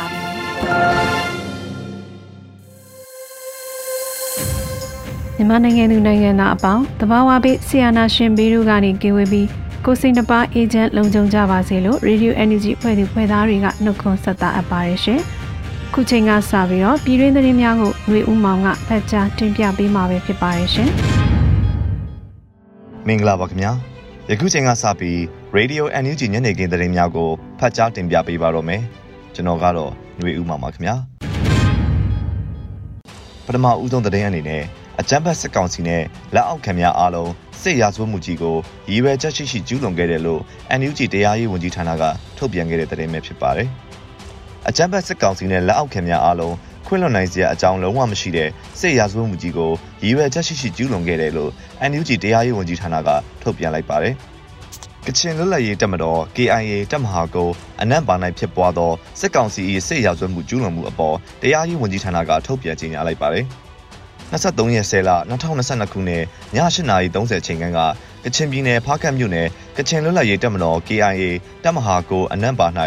ါပြီ မြန်မာနိုင်ငံသူနိုင်ငံသားအပေါင်းတဘာဝဘေးဆီယနာရှင်ဘေးတို့ကနေကင်းဝေးပြီးကိုစိန်တပါအေဂျင့်လုံခြုံကြပါစေလို့ Radio Energy ဖွဲ့သူဖွဲ့သားတွေကနှုတ်ခွန်းဆက်တာအပ်ပါတယ်ရှင်။ခုချိန်ကစပြီးတော့ပြည်တွင်းသတင်းများကိုຫນွေဦးမောင်ကဖတ်ကြားတင်ပြပေးမှာပဲဖြစ်ပါတယ်ရှင်။မင်္ဂလာပါခင်ဗျာ။ယခုချိန်ကစပြီး Radio NUG ညနေခင်းသတင်းများကိုဖတ်ကြားတင်ပြပေးပါတော့မယ်။ ကျွန်တော်ကတော့ຫນွေဦးမောင်ပါခင်ဗျာ။ပထမဦးဆုံးသတင်းအနေနဲ့အကြမ်းဖက်စစ်ကောင်စီနဲ့လက်အောက်ခံများအားလုံးစစ်ရာဇဝတ်မှုကြီးကိုရည်ရွယ်ချက်ရှိရှိကျူးလွန်ခဲ့တယ်လို့ NUG တရားရေးဝန်ကြီးဌာနကထုတ်ပြန်ခဲ့တဲ့သတင်းပဲဖြစ်ပါတယ်။အကြမ်းဖက်စစ်ကောင်စီနဲ့လက်အောက်ခံများအားလုံးခွင့်လွှတ်နိုင်စရာအကြောင်းလုံးဝမရှိတဲ့စစ်ရာဇဝတ်မှုကြီးကိုရည်ရွယ်ချက်ရှိရှိကျူးလွန်ခဲ့တယ်လို့ NUG တရားရေးဝန်ကြီးဌာနကထုတ်ပြန်လိုက်ပါတယ်။ ကချင်လွတ်လပ်ရေးတပ်မတော် KIA တပ်မဟာကုန်းအနက်ပါ၌ဖြစ်ပွားသောစစ်ကောင်စီ၏စစ်ရာဇဝတ်မှုကျူးလွန်မှုအပေါ်တရားရေးဝန်ကြီးဌာနကထုတ်ပြန်ကြေညာလိုက်ပါတယ်။23ရက်10လ2022ခုနှစ်ည8:30ချိန်ခန့်ကကချင်ပြည်နယ်ဖားကတ်မြို့နယ်ကချင်လွတ်လပ်ရေးတပ်မတော် KIA တပ်မဟာကိုအနက်ပါ၌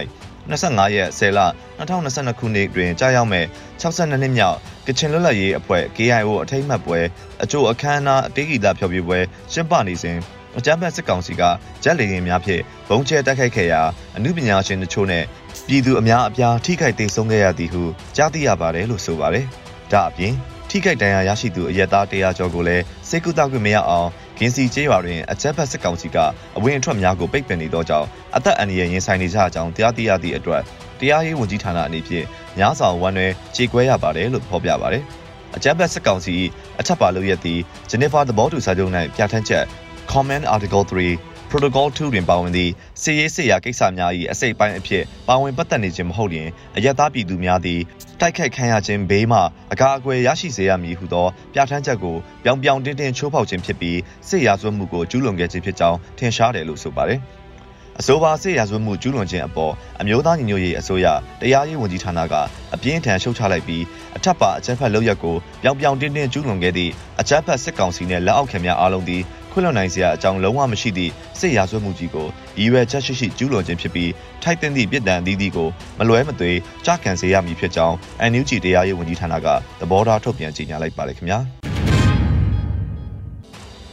25ရက်10လ2022ခုနှစ်တွင်ကြာရောက်မဲ့62နှစ်မြောက်ကချင်လွတ်လပ်ရေးအဖွဲ့ KIO အထိမ်းအမှတ်ပွဲအကျိုးအခမ်းအနားအတေးဂီတဖျော်ဖြေပွဲကျင်းပနေစဉ် အကြမ်းဖက်စစ်ကောင်စီကဂျက်လေယာဉ်များဖြင့်ဘုံကျဲတိုက်ခိုက်ခဲ့ရာအမှုပညာရှင်တို့ချို့နဲ့ပြည်သူအများအပြားထိခိုက်ဒေဆုံးခဲ့ရသည်ဟုကြားသိရပါတယ်လို့ဆိုပါတယ်။ဒါအပြင်ထိခိုက်ဒဏ်ရာရရှိသူအရက်သား100ကျော်ကိုလည်းစိတ်ကူးတောက်ခွင့်မရအောင်ဂင်းစီကျေးရွာတွင်အကြမ်းဖက်စစ်ကောင်စီကအဝင်အထွက်များကိုပိတ်ပင်နေသောကြောင့်အသက်အန္တရာယ်ရင်ဆိုင်နေကြကြောင်းတရားသိရသည့်အတွက်တရားရေးဝန်ကြီးဌာနအနေဖြင့်ညားဆောင်ဝန်တွင်ခြေကွဲရပါတယ်လို့ဖော်ပြပါတယ်။အကြမ်းဖက်စစ်ကောင်စီအထက်ပါလို့ရသည့်ဂျနီဖာသဘောတူစာချုပ်၌ပြဋ္ဌာန်းချက် Command Article 3 Protocol 2တွင်ပါဝင်သည့်စီရေးစစ်ရာကိစ္စများ၏အစိတ်ပိုင်းအဖြစ်ပါဝင်ပတ်သက်နေခြင်းမဟုတ်လျင်အယက်သားပြည်သူများသည်တိုက်ခိုက်ခံရခြင်းဘေးမှအကာအကွယ်ရရှိစေရမည်ဟုသောပြဋ္ဌာန်းချက်ကိုပြောင်ပြောင်တင်းတင်းချိုးဖောက်ခြင်းဖြစ်ပြီးစစ်ရာဇဝတ်မှုကိုကျူးလွန်ခဲ့ခြင်းဖြစ်ကြောင်းထင်ရှားတယ်လို့ဆိုပါတယ်။အဆိုပါစစ်ရာဇဝတ်မှုကျူးလွန်ခြင်းအပေါ်အမျိုးသားညီညွတ်ရေးအစိုးရတရားရေးဝန်ကြီးဌာနကအပြင်းထန်ရှုတ်ချလိုက်ပြီးအထက်ပါအကြမ်းဖက်လုပ်ရက်ကိုပြောင်ပြောင်တင်းတင်းကျူးလွန်ခဲ့သည့်အကြမ်းဖက်စစ်ကောင်စီနှင့်လက်အောက်ခံများအားလုံးသည် ခွင့်လွှတ်နိုင်စရာအကြောင်းလုံးဝမရှိသည့်စစ်ရာဇဝတ်မှုကြီးကိုရည်ရွယ်ချက်ရှိရှိကျူးလွန်ခြင်းဖြစ်ပြီးထိုက်တဲ့သည့်ပြည်တံအသီးသီးကိုမလွဲမသွေကြားခံစေရမည်ဖြစ်ကြောင်း NUG တရားရေးဝန်ကြီးဌာနကသဘောထားထုတ်ပြန်ကြေညာလိုက်ပါတယ်ခင်ဗျာ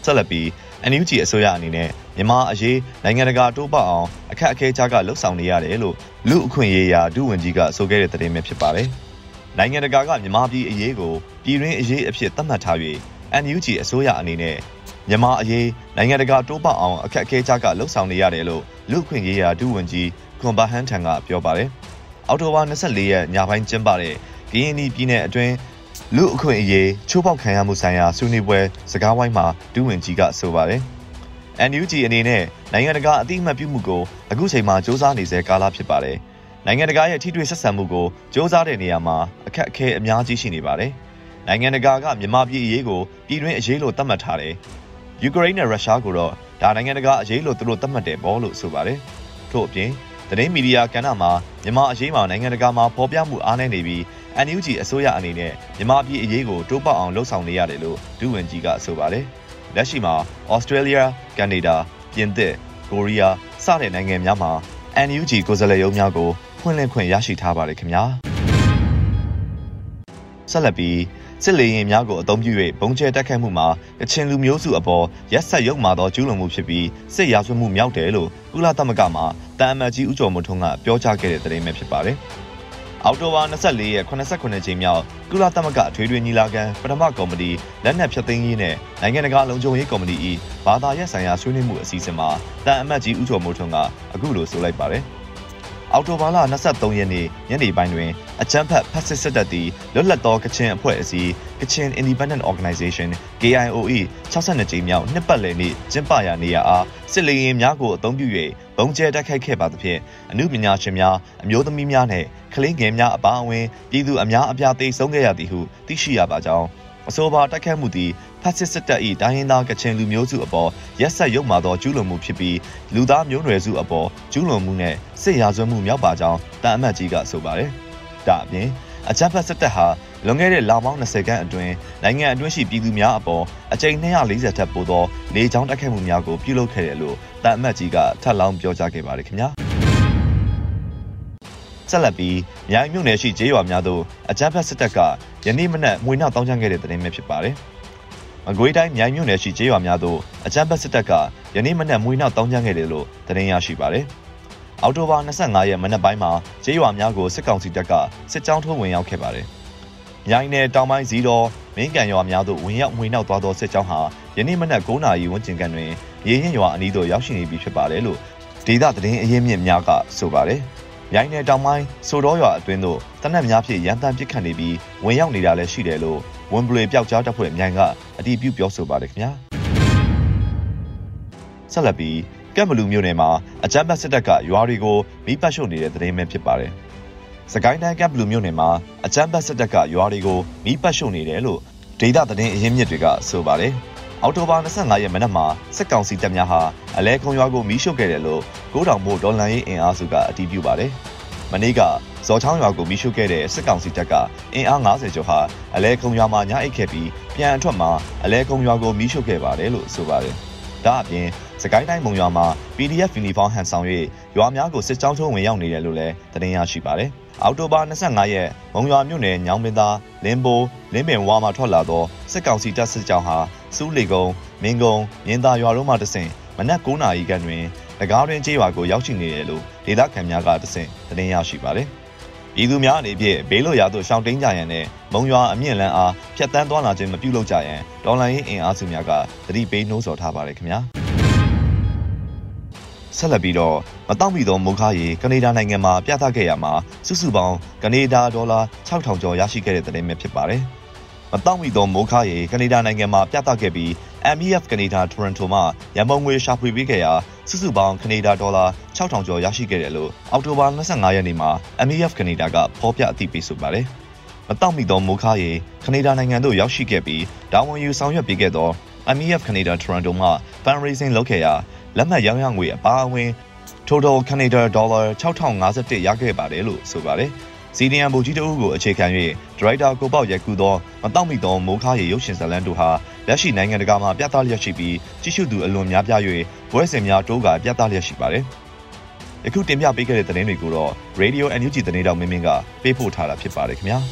ဆက်လက်ပြီး NUG အစိုးရအနေနဲ့မြန်မာအရေးနိုင်ငံတကာတိုးပေါအောင်အခက်အခဲကြားကလှုပ်ဆောင်နေရတယ်လို့လူအခွင့်အရေးရာဒုဝန်ကြီးကဆိုခဲ့တဲ့သတင်းပဲဖြစ်ပါတယ်နိုင်ငံတကာကမြန်မာပြည်အရေးကိုပြည်တွင်းအရေးအဖြစ်သတ်မှတ်ထား၍ NUG အစိုးရအနေနဲ့ မြန်မာအရေးနိုင်ငံတကာတိုးပေါအောင်အခက်အခဲကြားကလှုပ်ဆောင်နေရတယ်လို့လူ့အခွင့်အရေးရာဒုဝန်ကြီးခွန်ဘာဟန်ထန်ကပြောပါတယ်။အောက်တိုဘာ24ရက်ညပိုင်းကျင်းပတဲ့ကရင်ပြည်နယ်အတွင်းလူအခွင့်အရေးချိုးဖောက်ခံရမှုဆိုင်ရာဆွေးနွေးပွဲစကားဝိုင်းမှာဒုဝန်ကြီးကဆိုပါတယ်။ NUG အနေနဲ့နိုင်ငံတကာအသိအမှတ်ပြုမှုကိုအခုချိန်မှာစ조사နေစေကာလဖြစ်ပါတယ်။နိုင်ငံတကာရဲ့ထိတွေ့ဆက်ဆံမှုကိုစ조사တဲ့နေရာမှာအခက်အခဲအများကြီးရှိနေပါတယ်။နိုင်ငံတကာကမြန်မာပြည်အရေးကိုပြည်တွင်းအရေးလို့သတ်မှတ်ထားတယ် ယူကရိန်းနဲ့ရုရှားကိုတော့ဒါနိုင်ငံတကာအရေးလို့သူတို့သတ်မှတ်တယ်ပေါ့လို့ဆိုပါတယ်။ထို့အပြင်သတင်းမီဒီယာကဏ္ဍမှာမြန်မာအရေးမှာနိုင်ငံတကာမှာပေါ်ပြမှုအားနည်းနေပြီး NUG အစိုးရအနေနဲ့မြန်မာပြည်အရေးကိုတိုးပေါက်အောင်လှုံ့ဆော်နေရတယ်လို့ဒုဝန်ကြီးကဆိုပါတယ်။လက်ရှိမှာ Australia, Canada, ပြင်သစ်၊ကိုရီးယားစတဲ့နိုင်ငံများမှာ NUG ကိုယ်စားလှယ်ရုံးများကိုဖွင့်လှစ်ခွင့်ရရှိထားပါတယ်ခင်ဗျာ။ဆက်လက်ပြီး စစ်လေယာဉ်များကိုအသုံးပြု၍ဘုံကျဲတိုက်ခိုက်မှုမှာကချင်လူမျိုးစုအပေါ်ရက်ဆက်ရုပ်မာသောကျူးလွန်မှုဖြစ်ပြီးစစ်ရာဇဝတ်မှုမြောက်တယ်လို့ကုလသမဂ္ဂမှတာအမတ်ကြီးဦးကျော်မထွန်းကပြောကြားခဲ့တဲ့သတင်းပဲဖြစ်ပါတယ်။အောက်တိုဘာ24ရက်89ကြိမ်မြောက်ကုလသမဂ္ဂအထွေထွေညီလာခံပထမကော်မတီလက်နက်ဖြတ်သိမ်းရေးနဲ့နိုင်ငံတကာလုံခြုံရေးကော်မတီ၏ဘာသာရပ်ဆိုင်ရာဆွေးနွေးမှုအစီအစဉ်မှာတန်အမတ်ကြီးဦးကျော်မိုးထွန်းကအခုလိုဆိုလိုက်ပါတယ်။ အောက်တိုဘာလ23ရက်နေ့ညနေပိုင်းတွင်အကြမ်းဖက်ဖက်စစ်စစ်တပ်သည်လွတ်လပ်သောကချင်အဖွဲ့အစည်း Kachin Independent Organization KIOE 62ကြိမ်မြောက်နှစ်ပတ်လည်နေ့ကျင်းပရာနေရာအားစစ်လေယာဉ်များကိုအသုံးပြု၍ဘုံကျဲတိုက်ခိုက်ခဲ့ပါသဖြင့်အမှုပညာရှင်များအမျိုးသမီးများနှင့်ကလေးငယ်များအပါအဝင်ပြည်သူအများအပြားသေဆုံးခဲ့ရသည်ဟုသိရှိရပါကြောင်း အဆိုပါတိုက်ခတ်မှုသည်ဖက်စစ်စစ်တပ်၏တိုင်းရင်းသားကချင်လူမျိုးစုအပေါ်ရက်ဆက်ရုပ်မာသောကျူးလွန်မှုဖြစ်ပြီးလူသားမျိုးနွယ်စုအပေါ်ကျူးလွန်မှုနဲ့စစ်ရာဇဝတ်မှုမြောက်ပါကြောင်းတန်အမတ်ကြီးကဆိုပါတယ်။ဒါအပြင်အကြမ်းဖက်စစ်တပ်ဟာလွန်ခဲ့တဲ့လပေါင်း20ခန့်အတွင်းနိုင်ငံအတွင်းရှိပြည်သူများအပေါ်အကြိမ်240ထက်ပိုသောလေကြောင်းတိုက်ခိုက်မှုများကိုပြုလုပ်ခဲ့တယ်လို့တန်အမတ်ကြီးကထပ်လောင်းပြောကြားခဲ့ပါတယ်ခင်ဗျာ။ ဆက်လက်ပြီးမြိုင်မြို့နယ်ရှိကျေးရွာများသို့အကြမ်းဖက်စစ်တပ်ကယနေ့မနက်ငွေနောက်တောင်းချခဲ့တဲ့သတင်းပဲဖြစ်ပါတယ်။မကွေးတိုင်းမြိုင်မြို့နယ်ရှိကျေးရွာများသို့အကြမ်းဖက်စစ်တပ်ကယနေ့မနက်ငွေနောက်တောင်းချခဲ့တယ်လို့သတင်းရရှိပါတယ်။အောက်တိုဘာ25ရက်မနက်ပိုင်းမှာကျေးရွာများကိုစစ်ကောင်စီတပ်ကစစ်ကြောင်းထိုးဝင်ရောက်ခဲ့ပါတယ်။မြိုင်နယ်တောင်ပိုင်းဇီတော်မင်းကန်ရွာများသို့ဝင်ရောက်ငွေနောက်သွားသောစစ်ကြောင်းဟာယနေ့မနက်9:00နာရီဝန်းကျင်ကတွင်ရေရင်ရွာအနီးသို့ရောက်ရှိနေပြီဖြစ်ပါတယ်လို့ဒေသသတင်းအရင်းမြစ်များကဆိုပါတယ်။ ရိုင်းနယ်တောင်ပိုင်းဆိုတော့ရွာအတွင်းသို့တနက်များဖြင့်ရန်တမ်းပစ်ခတ်နေပြီးဝင်ရောက်နေတာလည်းရှိတယ်လို့ဝန်ပလွေပျောက်ကြားတပ်ဖွဲ့မြိုင်ကအတည်ပြုပြောဆိုပါတယ်ခင်ဗျာဆက်လက်ပြီးကက်မလူမြို့နယ်မှာအကြမ်းဖက်စစ်တပ်ကရွာတွေကိုမိပတ်ရှို့နေတဲ့သတင်းပဲဖြစ်ပါတယ်စကိုင်းတိုင်းကက်ဘလူမြို့နယ်မှာအကြမ်းဖက်စစ်တပ်ကရွာတွေကိုမိပတ်ရှို့နေတယ်လို့ဒေသသတင်းအရင်းမြစ်တွေကဆိုပါတယ်။ အောက်တိုဘာ25ရက်မနက်မှာစစ်ကောင်စီတပ်များဟာအလဲခုံရွာကိုမီးရှို့ခဲ့တယ်လို့ကိုးတောင်မို့ဒေါ်လန်ရေးအင်အားစုကအတည်ပြုပါတယ်။မနေ့ကဇော်ချောင်းရွာကိုမီးရှို့ခဲ့တဲ့စစ်ကောင်စီတပ်ကအင်အား90ကျော်ဟာအလဲခုံရွာမှာညအိတ်ခဲ့ပြီးပြန်အထွက်မှာအလဲခုံရွာကိုမီးရှို့ခဲ့ပါတယ်လို့ဆိုပါတယ်။ဒါအပြင်စကိုင်းတိုင်းမုံရွာမှာ PDF Uniform ဟန်ဆောင်၍ရွာများကိုစစ်ကြောင်းထိုးဝင်ရောက်နေတယ်လို့လည်းသတင်းရရှိပါတယ်။ အောက်တိုဘာ25ရက်မုံရွာမြို့နယ်ညောင်ပင်သာလင်းဘိုးလင်းပင်ဝါမှာထွက်လာသောစစ်ကောင်စီတပ်စစ်ကြောင်းဟာစူးလီကုန်းမင်းကုန်းမြင်းသာရွာတို့မှတဆင့်မနက်9:00နာရီခန့်တွင်၎င်းတွင်ကျေးရွာကိုရောက်ရှိနေတယ်လို့ဒေသခံများကတဆင့်သတင်းရရှိပါတယ်။ပြည်သူများအနေဖြင့်ဘေးလွတ်ရာသို့ရှောင်တိန်ကြရန်နဲ့မုံရွာအမြင့်လန်းအားဖြတ်တန်းသွားလာခြင်းမပြုလုပ်ကြရန်ဒေါ်လာရင်းအင်အားစုများကသတိပေးနှိုးဆော်ထားပါတယ်ခင်ဗျာ။ ဆက်လက်ပြီးတော့မတောင့်မီသောမိုးခါရီကနေဒါနိုင်ငံမှာပြသခဲ့ရမှာစုစုပေါင်းကနေဒါဒေါ်လာ6000ကျော်ရရှိခဲ့တဲ့သတင်းပဲဖြစ်ပါတယ်။မတောင့်မီသောမိုးခါရီကနေဒါနိုင်ငံမှာပြသခဲ့ပြီး MEF ကနေဒါတိုရန်တိုမှာရန်ပုံငွေရှာဖွေပေးခဲ့ရာစုစုပေါင်းကနေဒါဒေါ်လာ6000ကျော်ရရှိခဲ့တယ်လို့အောက်တိုဘာ25ရက်နေ့မှာ MEF ကနေဒါကဖော်ပြအသိပေးဆိုပါတယ်။မတောင့်မီသောမိုးခါရီကနေဒါနိုင်ငံသို့ရောက်ရှိခဲ့ပြီးတာဝန်ယူဆောင်ရွက်ပေးခဲ့သော MEF ကနေဒါတိုရန်တိုမှာ fundraising လုပ်ခဲ့ရာလက်မှတ်ရောင်းရငွေအပါအဝင် total Canada dollar 6051ရခဲ့ပါတယ်လို့ဆိုပါတယ်။စီဒီအမ်ဘူကြီးတို့ကိုအခြေခံ၍ဒရိုက်တာကိုပေါက်ရိုက်ကူသောမတောင့်မိသောမိုးခါရီရုပ်ရှင်ဇာတ်လမ်းတို့ဟာလက်ရှိနိုင်ငံတကာမှာပြသလျက်ရှိပြီးကြည့်ရှုသူအလွန်များပြား၍ဘွဲစင်များတိုးကပြသလျက်ရှိပါတယ်။ယခုတင်ပြပေးခဲ့တဲ့သတင်းတွေကိုတော့ Radio NUG သတင်းတောင်မင်းမင်းကပေးပို့ထားတာဖြစ်ပါတယ်ခင်ဗျာ။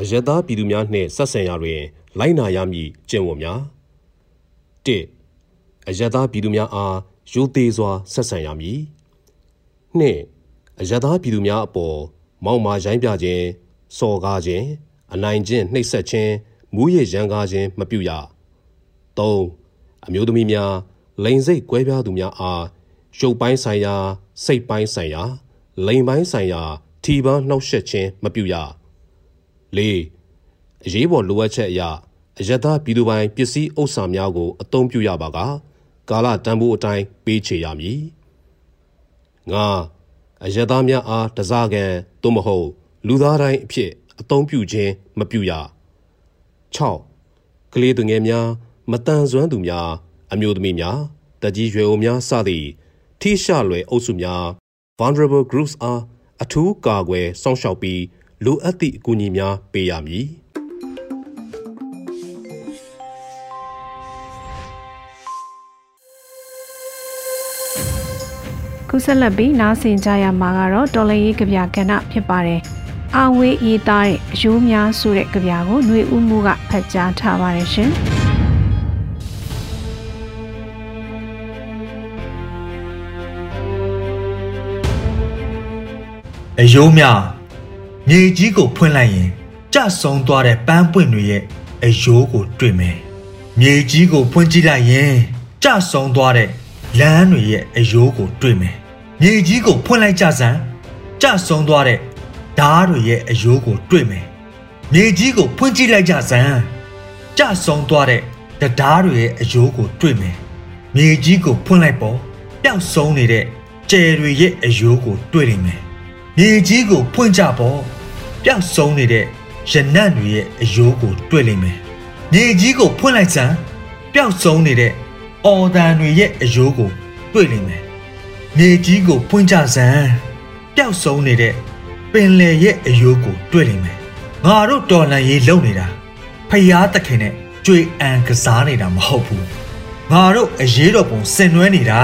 အယက်သားပြည်သူများနှင့်ဆက်ဆံရာတွင် လိုက်နာရမည့်ကျင့်ဝတ်များ၁အယက်သားပြည်သူများအားရိုသေစွာဆက်ဆံရမည်။နှစ်အယက်သားပြည်သူများအပေါ်မောက်မာရိုင်းပြခြင်းစော်ကားခြင်းအနိုင်ကျင့်နှိပ်စက်ခြင်းမူးယစ်ရန်ကားခြင်းမပြုရ။၃အမျိုးသမီးများလိန်စိတ်ကွဲပြားသူများအားရုပ်ပိုင်းဆိုင်ရာစိတ်ပိုင်းဆိုင်ရာလိန်ပိုင်းဆိုင်ရာထီပန်းနှောက်ယှက်ခြင်းမပြုရ။၄အရေးပေါ်လိုအပ်ချက်အရ အယက်သားပြည်သူပိုင်ပစ္စည်းဥစ္စာများကို အသုံးပြုရပါကကာလတန်ဖိုးအတိုင်းပေးချေရမည်ငါအယက်သားများအားတစားကန်သို့မဟုတ် လူသားတိုင်းအဖြစ်အသုံးပြုခြင်းမပြုရ6ကလေးသူငယ်များ မတန်ဆွမ်းသူများ အမျိုးသမီးများတကြီးရွယ်အိုများစသည့်ထိရှလွယ်အုပ်စုများ vulnerable groups အားအထူးကာကွယ်စောင့်ရှောက်ပြီးလိုအပ်သည့်အကူအညီများပေးရမည် ခုဆက်လက်ပြီးနားဆင်ကြရမှာကတော့တော်လရေးကြပြကဏ္ဍဖြစ်ပါတယ်။အာဝေးရေးသားတဲ့အယိုးများဆိုတဲ့ကြပြကိုຫນွေဦးမှုကဖတ်ကြားထားပါတယ်ရှင်။အယိုးများမြေကြီးကိုဖွင့်လိုက်ရင်ကြဆုံးသွားတဲ့ပန်းပွင့်တွေရဲ့အယိုးကိုတွေ့မယ်မြေကြီးကိုဖွင့်ကြည့်လိုက်ရင်ကြဆုံးသွားတဲ့ လမ်းတွေရဲ့အယိုးကိုတွေ့မယ်မြေကြီးကိုဖွင့်လိုက်ကြစမ်းကြဆုံးသွားတဲ့ဓားတွေရဲ့အယိုးကိုတွေ့မယ်မြေကြီးကိုဖွင့်ကြည့်လိုက်ကြစမ်းကြဆုံးသွားတဲ့တရားတွေရဲ့အယိုးကိုတွေ့မယ်မြေကြီးကိုဖွင့်လိုက်ပေါ်ပျောက်ဆုံးနေတဲ့ကျယ်တွေရဲ့အယိုးကိုတွေ့နိုင်မယ်မြေကြီးကိုဖွင့်ကြပေါ်ပျောက်ဆုံးနေတဲ့ရနံ့တွေရဲ့အယိုးကိုတွေ့လိမ့်မယ်မြေကြီးကိုဖွင့်လိုက်စမ်းပျောက်ဆုံးနေတဲ့ အော်တန်တွေရဲ့အယိုးကိုတွေ့လိမ့်မယ်မြေကြီးကိုဖွင့်ကြစမ်းပျောက်ဆုံးနေတဲ့ပင်လယ်ရဲ့အယိုးကိုတွေ့လိမ့်မယ်ငါတို့တော်လန်ရေးလုံနေတာဖျားသခင်နဲ့ကြွေအံကစားနေတာမဟုတ်ဘူးငါတို့အရေးတော်ပုံဆင်နွှဲနေတာ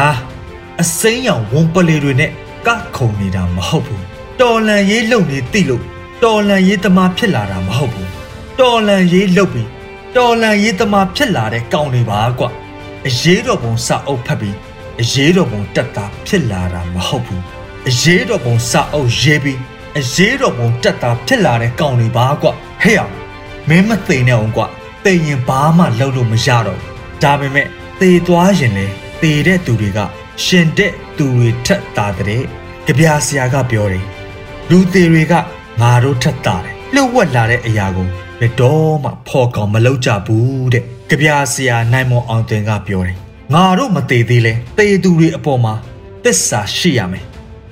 အစိမ်းရောင်ဝန်ပလေတွေနဲ့ကခုံနေတာမဟုတ်ဘူးတော်လန်ရေးလုံနေတိလို့တော်လန်ရေးသမားဖြစ်လာတာမဟုတ်ဘူးတော်လန်ရေးလုံပြီးတော်လန်ရေးသမားဖြစ်လာတဲ့ကောင်းတွေပါကွ အရေးတော်ပုံစအုပ်ဖတ်ပြီးအရေးတော်ပုံတက်တာဖြစ်လာတာမဟုတ်ဘူးအရေးတော်ပုံစအုပ်ရေးပြီးအရေးတော်ပုံတက်တာဖြစ်လာတဲ့ကောင်းတွေပါကွဟဲ့အောင်မင်းမသိနေအောင်ကွသိရင်ဘာမှလုပ်လို့မရတော့ဘူးဒါပေမဲ့သေသွားရင်လေသေတဲ့သူတွေကရှင်တဲ့သူတွေထက်တာတဲ့ကြပြဆရာကပြောတယ်လူသေးတွေကငါတို့ထက်တာတယ်လှုပ်ဝက်လာတဲ့အရာကို ဘယ်တော့မှဖော်ကောင်မလုပ်ကြဘူးတဲ့ကြပြဆရာနိုင်မောင်အောင်တင်ကပြောတယ်ငါတို့မသေးသေးလဲသေသူတွေအပေါ်မှာသစ္စာရှိရမယ်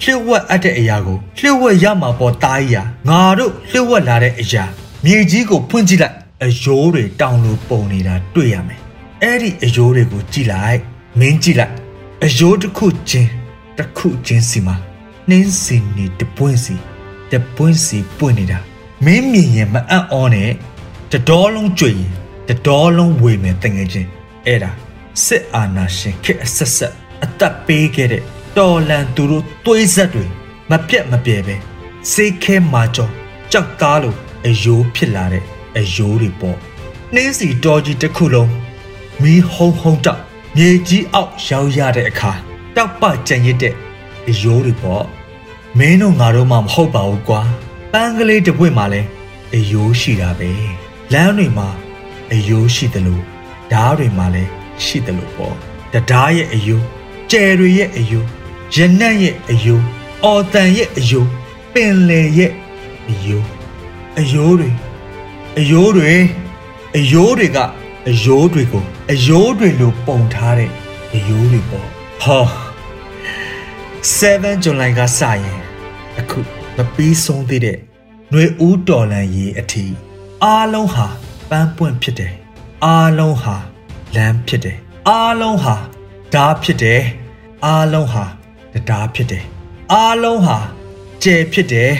လျှို့ဝှက်အပ်တဲ့အရာကိုလျှို့ဝှက်ရမှာပေါ်တားရငါတို့လျှို့ဝှက်လာတဲ့အရာမြေကြီးကိုဖွင့်ကြည့်လိုက်အယိုးတွေတောင်လိုပုံနေတာတွေ့ရမယ်အဲ့ဒီအယိုးတွေကိုကြည့်လိုက်မင်းကြည့်လိုက်အယိုးတစ်ခုချင်းတစ်ခုချင်းစီမှာနှင်းစင်နေတပွင့်စီတပွင့်စီပွင့်နေတာ မင်းမြင်ရင်မအံ့ဩနဲ့တတော်လုံးကြွရင်တတော်လုံးဝေမယ်တငယ်ချင်းအဲ့ဒါစစ်အာဏာရှင်ခေတ်အဆက်ဆက်အသက်ပေးခဲ့တဲ့တော်လန်သူတို့သွေးဆက်တွေမပြတ်မပြဲပဲစေးခဲမာကြောကြောက်သားလို့အယိုးဖြစ်လာတဲ့အယိုးတွေပေါ့နှင်းစီတော်ကြီးတစ်ခုလုံးမီးဟုံဟုံတောက်မြေကြီးအောက်ရောက်ရတဲ့အခါတောက်ပကြံရစ်တဲ့အယိုးတွေပေါ့မင်းတို့ငါတို့မှမဟုတ်ပါဘူးကွာ ပန်းကလေးတစ်ပွင့်မှလည်းအယိုးရှိတာပဲလမ်းတွေမှာအယိုးရှိတယ်လို့ဓားတွေမှာလည်းရှိတယ်လို့ပေါ့တရားရဲ့အယိုးကျယ်တွေရဲ့အယိုးရနံ့ရဲ့အယိုးအော်တန်ရဲ့အယိုးပင်လေရဲ့အယိုးအယိုးတွေအယိုးတွေအယိုးတွေကအယိုးတွေကိုအယိုးတွေလိုပုံထားတဲ့အယိုးတွေပေါ့ဟော7 July ကစရင်အခု မပြီးဆုံးသေးတဲ့ຫນွေဦးတော်လန်ရေးအထီအားလုံးဟာပန်းပွင့်ဖြစ်တယ်အားလုံးဟာလမ်းဖြစ်တယ်အားလုံးဟာဓာဖြစ်တယ်အားလုံးဟာတရားဖြစ်တယ်အားလုံးဟာကျဲဖြစ်တယ်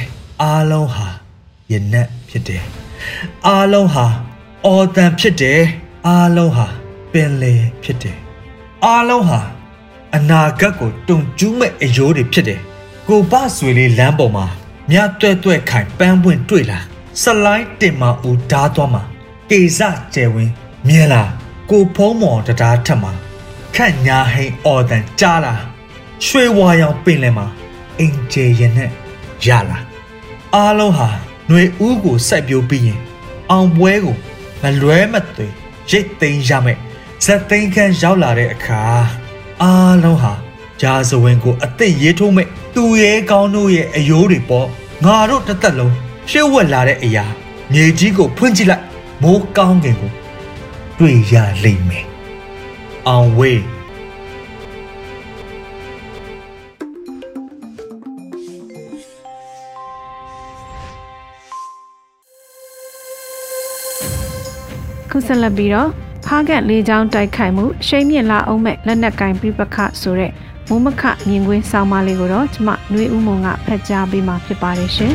အားလုံးဟာယနက်ဖြစ်တယ်အားလုံးဟာအော်တန်ဖြစ်တယ်အားလုံးဟာပင်လေဖြစ်တယ်အားလုံးဟာအနာဂတ်ကိုတုံကျူးမဲ့အယိုးတွေဖြစ်တယ်ကိုပဆွေလေးလမ်းပေါ်မှာ မြတ်တွဲ့တွဲ့ခိုင်ပန်းပွင့်တွေ့လာဆလိုင်းတင်မဦးဓာသွားမှာကေစကျယ်ဝင်းမြင်လာကိုဖုံးမော်တရားထက်မှာခန့်ညာဟိန်အော်တန်ကြားလာရွှေဝါရောင်ပင်လယ်မှာအင်ဂျေရင်နဲ့ရလာအားလုံးဟာຫນွေဦးကိုစိုက်ပျိုးပြီးရင် အောင်ပွဲကိုမလွဲမသွေရိတ်သိမ်းရမယ်ဇက်သိမ်းခန်းရောက်လာတဲ့အခါအားလုံးဟာဂျာဇဝင်ကိုအသက်ရေးထိုးမဲ့သူရဲကောင်းတို့ရဲ့အယိုးတွေပေါ့ ငါတို့တစ်သက်လုံးရှေ့ဝက်လာတဲ့အရာမြေကြီးကိုဖွင့်ကြည့်လိုက်မိုးကောင်းကင်ကိုတွေ့ရလိမ့်မယ်အောင်ဝေးခုဆက်လက်ပြီးတော့ဖားကတ်လေးချောင်းတိုက်ခိုက်မှုရှိန်မြင့်လာအောင်မဲ့လက်နက်ကင်ပြပခဆိုတဲ့ မုံမခမြင်ကွင်းဆောင်းပါးလေးကိုတော့ကျမຫນွေဦးမုံကဖတ်ကြားပေးမှာဖြစ်ပါတယ်ရှင်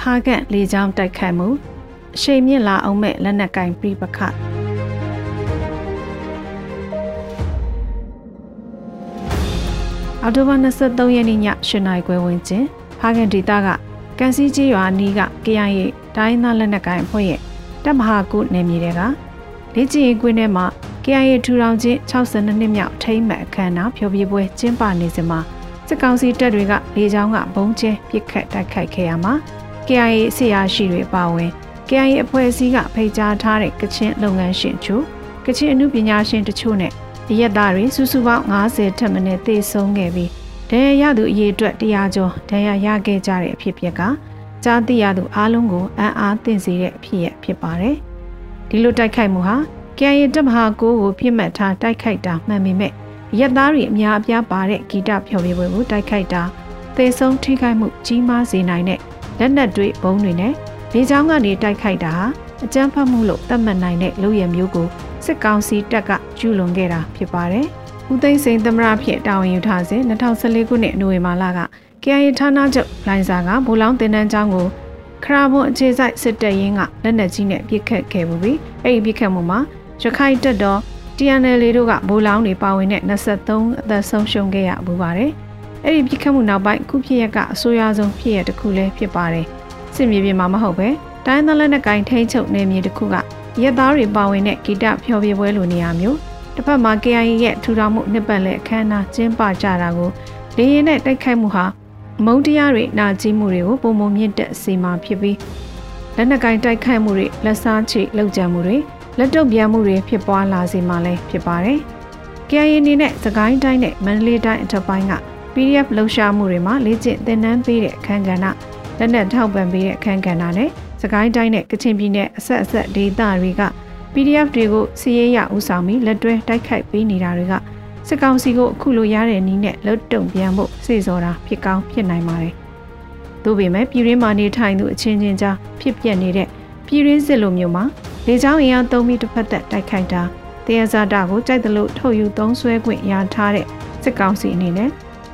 ဖားကတ်လေးချောင်းတိုက်ခိုက်မှုရှိန်မြင့်လာအောင်မဲ့လက်နက်ကင်ပြပခအော်တိုဘာ23ရက်နေ့ည8နာရီခွဲဝန်းကျင်ဖားကန်ဒေတာကကန်စီကြီးရွာနီးက KIA တိုင်းသားလက်နက်ကိုင်အဖွဲ့ရဲ့တပ်မဟာကုနယ်မြေတွေကလေ့ကျင့်ရေးကွင်းထဲမှာ KIA ထူထောင်ခြင်း62နှစ်မြောက်ထိမ့်မှတ်အခမ်းအနားဖျော်ဖြေပွဲကျင်းပနေစဉ်မှာစစ်ကောင်စီတပ်တွေကလေကြောင်းကဘုံကျဲပစ်ခတ်တိုက်ခိုက်ခဲ့ရမှာ KIA အစီအရှိတွေပါဝင် KIA အဖွဲ့အစည်းကဖိတ်ကြားထားတဲ့ကချင်လုပ်ငန်းရှင်ချို့ကချင်အမှုပညာရှင်တချို့နဲ့အရက်သားတွေစုစုပေါင်း90ထက်မနည်းသေဆုံးခဲ့ပြီးဒဏ်ရာရသူအရေအတွက်100ကျော်ဒဏ်ရာရခဲ့ကြတဲ့အဖြစ်အပျက်ကကြားသိရသူအားလုံးကိုအံ့အားသင့်စေတဲ့အဖြစ်ရဖြစ်ပါတယ်။ဒီလိုတိုက်ခိုက်မှုဟာ KIA တပ်မဟာ9ကိုပြစ်မှတ်ထားတိုက်ခိုက်တာမှန်ပေမဲ့ရက်သားတွေအများအပြားပါတဲ့ဂီတဖျော်ဖြေပွဲကိုတိုက်ခိုက်တာသေဆုံးထိခိုက်မှုကြီးမားစေနိုင်တဲ့လက်နက်တွေဘုံတွေနဲ့လေကြောင်းကနေတိုက်ခိုက်တာဟာအကြမ်းဖက်မှုလို့သတ်မှတ်နိုင်တဲ့လုပ်ရမျိုးကိုစစ်ကောင်စီတပ်ကကျူးလွန်ခဲ့တာဖြစ်ပါတယ်။ဦးသိန်းစိန်သမရဖြစ်တာဝန်ယူထားစဉ်2014ခုနှစ်နိုဝင်ဘာလက KIA ဌာနချုပ်လိုင်စာကဘူလောင်းတင်တန်းကျောင်းကိုခရာဘွန်အခြေစိုက်စစ်တပ်ရင်းကလက်နက်ကြီးနဲ့ပစ်ခတ်ခဲ့ပြီးအဲ့ဒီပစ်ခတ်မှုမှာ ရခိုင်တပ်တော် TNL တို့ကဘူလောင်းတွေပါဝင်တဲ့23အသက်ဆုံးရှုံးခဲ့ရပူပါတယ်။အဲ့ဒီပစ်ခတ်မှုနောက်ပိုင်းခုဖြစ်ရက်ကအဆိုးရွားဆုံးဖြစ်ရက်တစ်ခုလည်းဖြစ်ပါတယ်။စစ်မြေပြင်မှာမဟုတ်ပဲတိုင်းသလက်နက်ကင်ထိန်းချုပ်နေမြေတစ်ခုကရက်သားတွေပါဝင်တဲ့ဂီတဖျော်ဖြေပွဲလိုနေရာမျိုးတစ်ဖက်မှာ KIA ရဲ့ထူထောင်မှုနှစ်ပတ်လည်အခမ်းအနားကျင်းပကြတာကိုလေရင်နဲ့တိုက်ခိုက်မှုဟာမုံတရားတွေနာကျင်မှုတွေကိုပုံမမြင့်တက်စေမှာဖြစ်ပြီးလက်နက်ကင်တိုက်ခိုက်မှုတွေလက်စားချိလှုပ်ကြံမှုတွေ လက်တုပ်ပြန်မှုတွေဖြစ်ပွားလာစေမှာလည်းဖြစ်ပါတယ်။ KIA အနေနဲ့သကိုင်းတိုင်းနဲ့မန္တလေးတိုင်းအထက်ပိုင်းက PDF လှုပ်ရှားမှုတွေမှာလေ့ကျင့်သင်တန်းပေးတဲ့အခမ်းကဏ္ဍလက်နက်ထောက်ပံ့ပေးတဲ့အခမ်းကဏ္ဍနဲ့စကိုင်းတိုင်းနဲ့ကချင်ပြည်နယ်အဆက်အဆက်ဒေသတွေက PDF တွေကိုစီးရဲရဦးဆောင်ပြီးလက်တွဲတိုက်ခိုက်ပေးနေတာတွေကစစ်ကောင်စီကိုအခုလိုရတဲ့နည်းနဲ့လှုပ်တုံပြန်ဖို့စေစောတာဖြစ်ကောင်းဖြစ်နိုင်ပါတယ်။သို့ပေမဲ့ပြည်ရင်းမာနေထိုင်သူအချင်းချင်းကြားဖြစ်ပျက်နေတဲ့ပြည်ရင်းစစ်လိုမျိုးမှာ လေကြောင်းအင်အားသုံးပြီးတစ်ဖက်သက်တိုက်ခိုက်တာတရားဇာတာကိုကြိုက်တယ်လို့ထုတ်ယူသုံးဆွဲခွင့်ရထားတဲ့စစ်ကောင်စီအနေနဲ့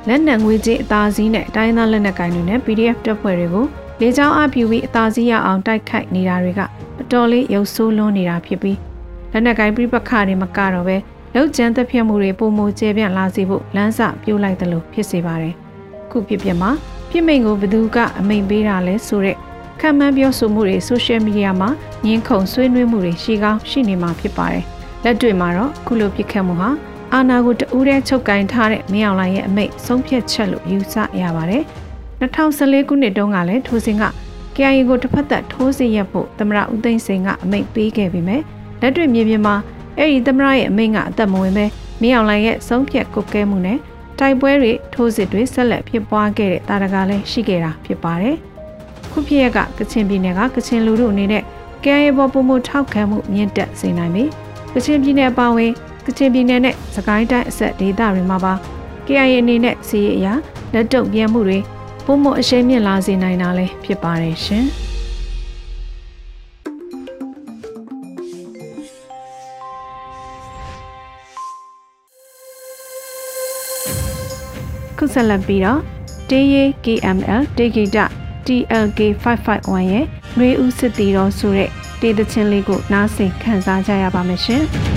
လက်နက်ငွေကြေးအသားစီးနဲ့တိုင်းသားလက်နက်ကိုင်တွေနဲ့ PDF တပ်ဖွဲ့တွေကိုလေကြောင်းအပြူပြီးအသားစီးရအောင်တိုက်ခိုက်နေတာတွေကအတော်လေးရုပ်ဆိုးလွန်းနေတာဖြစ်ပြီးလက်နက်ကိုင်ပြပခါတွေမကတော့ပဲလောက်ကျန်းသက်ပြတ်မှုတွေပုံမကျဲပြန့်လာစေဖို့လမ်းစပြိုးလိုက်တယ်လို့ဖြစ်စေပါတယ်။ခုဖြစ်ပြမှာပြစ်မိန်ကိုဘသူကအမိန်ပေးတာလဲဆိုတော့ ခံမှန်းပြောဆိုမှုတွေဆိုရှယ်မီဒီယာမှာညှင်းခုန်ဆွေးနွေးမှုတွေရှိကောင်းရှိနေမှာဖြစ်ပါတယ်။လက်တွေ့မှာတော့ခုလိုပြစ်ခတ်မှုဟာအာနာကိုတူးတဲ့ချုပ်ကင်ထားတဲ့မင်းအောင်လှိုင်ရဲ့အမိတ်ဆုံးဖြတ်ချက်လို့ယူဆရပါတယ်။2014ခုနှစ်တုန်းကလည်းထိုစဉ်က KIA ကိုတစ်ဖက်သက်ထိုးစစ်ရပ်ဖို့သမရဦးသိန်းစိန်ကအမိတ်ပေးခဲ့ပေမဲ့လက်တွေ့မြေပြင်မှာအဲ့ဒီသမရရဲ့အမိန့်ကအသက်မဝင်ပဲမင်းအောင်လှိုင်ရဲ့ဆုံးဖြတ်ကုတ်ကဲမှုနဲ့တိုက်ပွဲတွေထိုးစစ်တွေဆက်လက်ဖြစ်ပွားခဲ့တဲ့တာရကလည်းရှိခဲ့တာဖြစ်ပါတယ်။ ခုဖြစ်ရက်ကကချင်ပြည်နယ်ကကချင်လူထုအနေနဲ့ KIA ပေါ်ပုံမှုထောက်ခံမှုမြင့်တက်စေနိုင်ပြီကချင်ပြည်နယ်အပါအဝင်ကချင်ပြည်နယ်နဲ့စကိုင်းတိုင်းအဆက်ဒေသတွေမှာပါ KIA အနေနဲ့စီးရအရာလက်တုပ်ပြန်မှုတွေပုံမှုအရှိန်မြင့်လာစေနိုင်တာလည်းဖြစ်ပါတယ်ရှင်ခုဆက်လက်ပြီးတော့ TAY KML တေဂီတ TLK 551 ရဲ့နှွေဦးစစ်တီတော်ဆိုတဲ့တေးသချင်းလေးကိုနားဆင်ခန်းစားကြရပါမယ်ရှင်။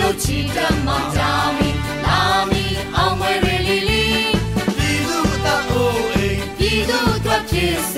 လို့ချီတတ်မှကြာမီလာမီအောင်မွေးရလီလီဒီလူတော့အိုးအိမ်ဒီလူတွေဖြစ်စေ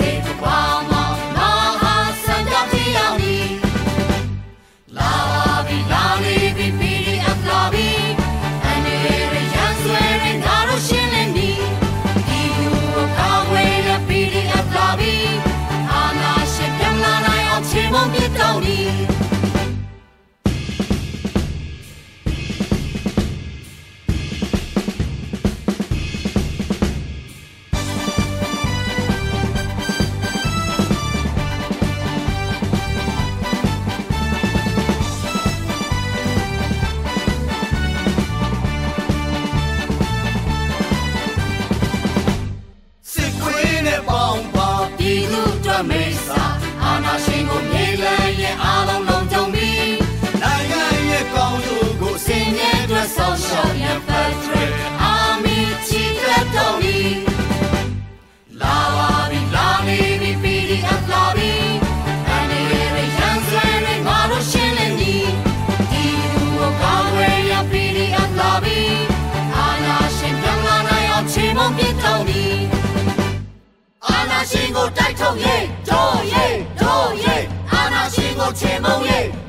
ကိုတိုက်ထုတ်ရေးဒိုးရေးဒိုးရေးအာနာရှင်ကိုချေမုံရေးဒိုးရေး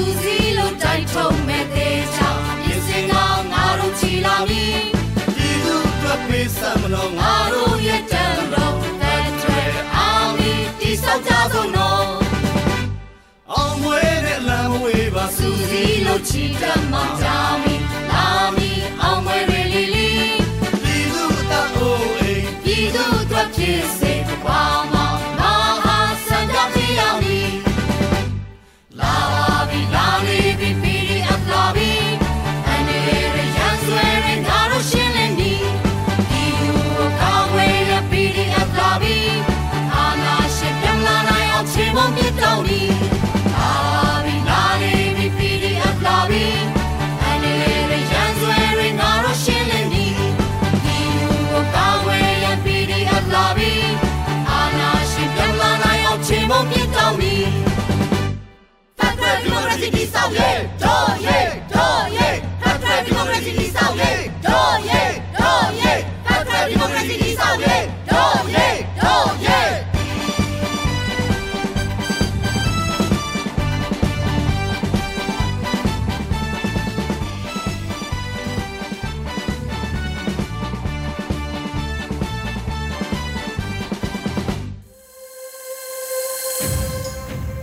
တင်မဲ့စူးစီးလို့တိုက်ထုံးမဲ့သေးချောင်းရင်းစင်ကငါတို့ချီလာပြီဒီလူတွေပေးစမလို့ငါတို့ရဲ့တန်တော့တဲ့တွေအာမီတိဆောက်ကြကုန်တော့အောင်မွေးတဲ့လမ်းဝေးပါစူးစီးလို့ချီတတ်မှကြာမီ နိုင်အောင်ချေမုံပြတောင်းဒီ Federal Democracy တိဆောက်ရေးဒိုးရေး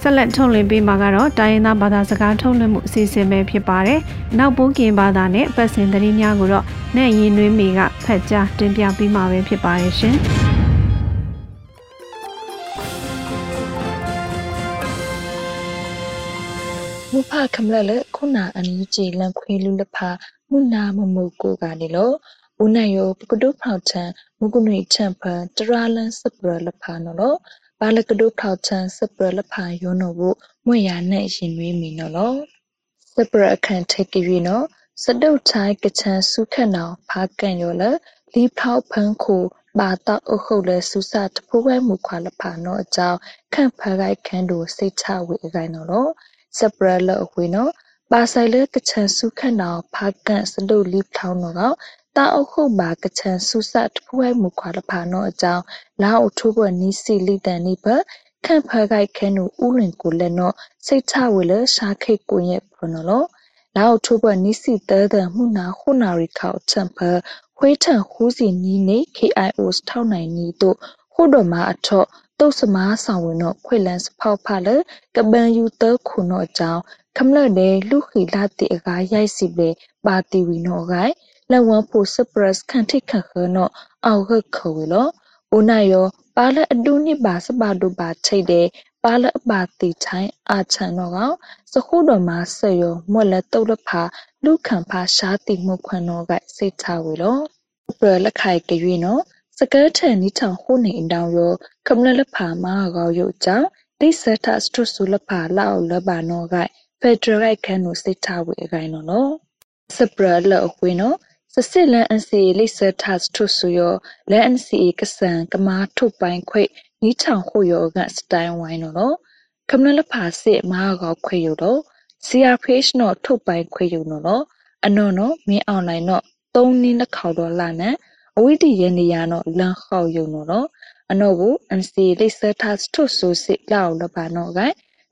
ဆက်လက်ထုတ်လွှင့်ပေးမှာကတော့တိုင်းရင်းသားဘာသာစကားထုတ်လွှင့်မှုအစီအစဉ်ပဲဖြစ်ပါတယ်။နောက်ပိုးကင်ဘာသာနဲ့ပတ်စင်သတင်းများကိုတော့နဲ့ရင်နှွေးမီကဖတ်ကြားတင်ပြပေးမှာပဲဖြစ်ပါတယ်ရှင်။မုဖခမလလခုနာအန်ယူဂျီလန်ခွေလူလဖာမုနာမမုကိုကနေလောဦးနိုင်ယောပကဒုဖောက်ချန်မုကုနွေချန်ဖန်တရာလန်စပရလဖာနော်လော ဘာလကဒုဖောက်ချန်စပရလဖာယောနော်ဘမွေရနဲ့ရင်နွေးမီနော်လောစပရအခန့်ထိတ်ကြည့်နော်စတုတ်ချိုင်းကချန်စုခက်နောင်ဖာကန်ယောလလီဖောက်ဖန်းခိုဘာတော့အဟုတ်လဲစူစာတဖိုးဝဲမူခွာလဖာနော်အကြောင်းခန့်ဖားကိုက်ခန်းတို့စိတ်ချဝေအကိုင်နော်လောစပရလအဝေနော်ပါဆိုင်လကချန်စုခတ်နောင်ဖာကန်စဒုလိထောင်းနော် တာအုတ်ခုတ်ပါကချန်စုစတဖူးဝဲမူခွာလဖာနော်အကြောင်းလာအုတ်ထိုးဘနီစီလိတန်နိဘခန့်ဖားကိုက်ခဲနူဥလင်ကိုလက်နော်စိတ်ချဝေလရှာခိတ်ကိုရဲ့ဖနော်လောလာအုတ်ထိုးဘနီစီတဲတဲ့မှုနာခုနာရီခေါချန်ဖခွေးထန်ခူးစီနီးနေ KIOs ထောက်နိုင်နီတို့ခုတော်မှာအထော့တုတ်စမားဆောင်ဝင်တော့ခွေလန်စဖောက်ဖလကပန်ယူတခုနောအကြောင်းခမလတဲ့လူခီလာတိအကားရိုက်စီပဲပါတီဝီနောဂိုင် လဝန်ဖို့စပရစ်ခန်ထိခခနောအောက်ခခွေလောအိုနာယောပါလအဒူနိပါစပါဒူပါချိတ်တဲ့ပါလအပါတီချိုင်းအာချန်နောကောင်စခုတော်မှာဆက်ယောမွက်လက်တုတ်လဖာလူခံဖာရှားတိမှုခွန်နောကစိတ်ချဝေလောပရလက်ခိုင်ကြွေနောစကဲထန်နီထောင်ခုနေအတောင်ယောကမလလဖာမာကောရုကြောင့်တိစထစတုဆုလဖာလောက်လဘာနောကဖက်ဒရယ်ခန်နုစိတ်ချဝေအကိုင်နော်စပရလအခွေနော် စစစ်လန်အန်စီလိစထတ်ထုဆူယောလန်အန်စီကဆန်ကမာထုတ်ပိုင်ခွေနီးထောင်ခုယောကစတိုင်ဝိုင်းနော်ကမ္နလဖာစစ်မာကောခွေယောတော့ CRPH နော်ထုတ်ပိုင်ခွေယောနော်အနော်နော်မင်းအွန်လိုင်းနော်သုံးနင်းလက်ခေါတော့လာနန်အဝိတိရနေရနော်လန်ခေါယောနော်အနော်ဘူးအန်စီလိစထတ်ထုဆူစစ်လောက်လပါနော်က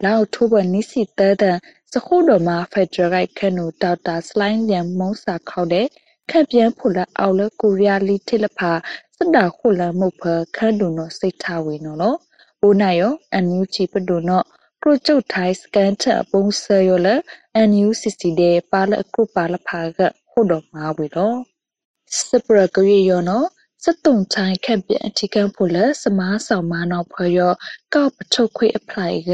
လောက်ထိုးဘနိစီတဲတဲ့စခုတော်မှာဖက်ဒရယ်ခနူဒေါက်တာစလိုင်းလျံမုံစာခေါတဲ့ ခက်ပြန်ဖူလာအောက်လကိုရီးယားလီထိလဖာစတာခုလမုတ်ဖခန့်ဒုနောစိတ်ထဝေနော်နော်အိုနိုင်ယောအန်ယူချီပဒုနောကရုကျုတ်ထိုင်းစကန်ချပုံဆယောလအန်ယူစီစီတဲ့ပါလအခုပါလဖာကခုတော်မှာဝေတော့စပရကရီယောနော်စတုံချိုင်းခက်ပြန်အထီကံဖူလစမားဆောင်မာနောက်ဖွယောကောက်ပထုတ်ခွေအပလိုက်က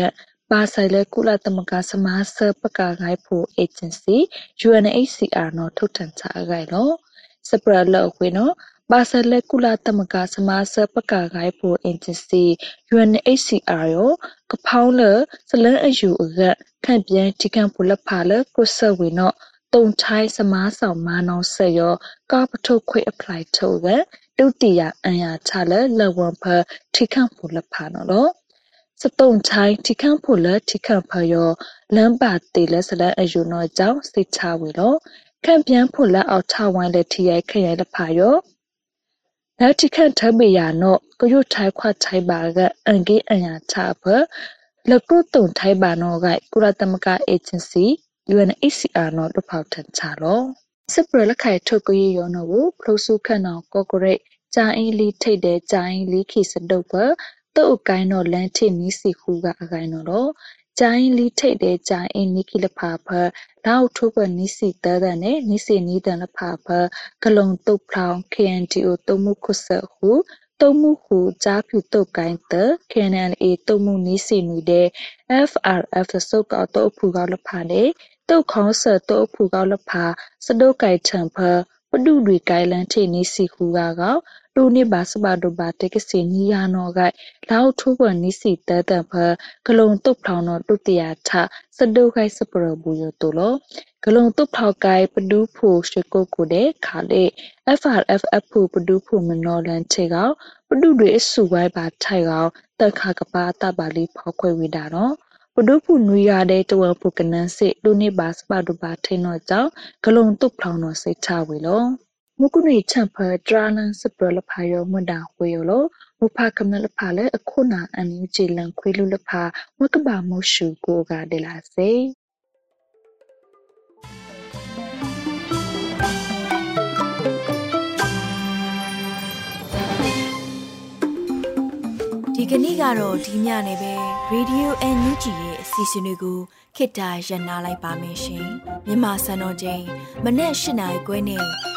ပါဆိုင်လဲကုလသမဂ္ဂစမားဆပကာဂိုင်ဖို့ agency UNHCR နော်ထုတ်ထန်ချအဂိုင်လောစပရလောခွေနော်ပါဆိုင်လဲကုလသမဂ္ဂစမားဆပကာဂိုင်ဖို့ agency UNHCR ရောကဖောင်းလစလန်အယူအကခန့်ပြန်တိကန်ပူလဖာလကုဆဝေနော်တုံချိုင်းစမားဆောင်မာနောဆက်ရောကာပထုတ်ခွေ apply ထုတ်ကတုတိယအန်ယာချလလဝန်ဖထိခန့်ပူလဖာနော် စတုံချိုင်းထိခန့်ဖို့လထိခန့်ဖယောလမ်းပါတေလစလအယူနောကြောင့်စိတ်ချဝေလောခံပြန်ဖို့လအောက်ထဝိုင်းလက်ထရိုက်ခရိုင်လဖာယောလက်ထိခန့်ထမေယာနောကယုထိုင်ခွတ်ထိုင်ပါကအန်ကေအညာချဖလကုတုံထိုင်ပါနောကကုရတမကအေဂျင်စီ UNHCR နောတဖောက်ထန်ချလောစပရလခိုင်ထုတ်ကိုယောနောကိုဖလို့စုခန့်နောကော့ဂရိတ်ဂျာအင်းလီထိတ်တဲ့ဂျာအင်းလီခိစတုပ်ဖ တုတ်ကိုင်းတော့လန်ထိနီးစီခုက အကိုင်းတော့ဂျိုင်းလီထိတ်တဲ့ဂျိုင်းအင်းနိကိလဖာဖလောက်ထုပနိစီတတဲ့နဲ့နိစီနီးတန်လဖာဖကလုံတုတ်ဖောင်း KNTO တုံမှုခုဆဟုတုံမှုဟုကြားဖြူတုတ်ကိုင်းတ KNLA တုံမှုနီးစီနူတဲ့ FRF စုတ်ကတော့ဖူကောက်လဖာတဲ့တုတ်ခေါင်းဆတော့ဖူကောက်လဖာစဒုတ်ကိုင်ထံဖပဒုတွေကိုင်လန်ထိနီးစီခုကကော လူနိဘာစဘာဒိုဘာတေကစီနီယာနောဂိုင်လောက်ထုဘနိစီတတဖဂလုံတုတ်ဖောင်းနောတုတရာထစဒုခိုင်စပရဘူယတိုလောဂလုံတုတ်ဖောက်ကိုင်ပဒူးဖို့ရှေကိုကိုတဲ့ခါလေ FRFF ဖို့ပဒူးဖို့မနောလန်ချေကောပဒုတွေအစုဝိုင်းပါထိုက်ကောတက်ခါကပါတပါလေးဖောက်ခွဲဝိတာနော်ပဒုဖုနွေရတဲ့တဝဖုကနန်းစစ်လူနေပါစပါဒုပါထိန်တော့ကြောင့်ဂလုံတုတ်ဖောင်းတော့စိတ်ချဝေလော မကုနီချံဖဒရာလန်စပရလဖာယောမဒါဝေယောလမဖကမလဖာလေအခုနာအန်ယူချီလန်ခွေလူလဖာမကဘာမရှုကိုကဒလာစေဒီကနေ့ကတော့ဒီညနေပဲ Radio NUG ရဲ့အစီအစဉ်လေးကိုခေတ္တရ延လိုက်ပါမယ်ရှင်မြန်မာစံတော်ချိန်မနေ့၈နိုင်ခွဲနဲ့ည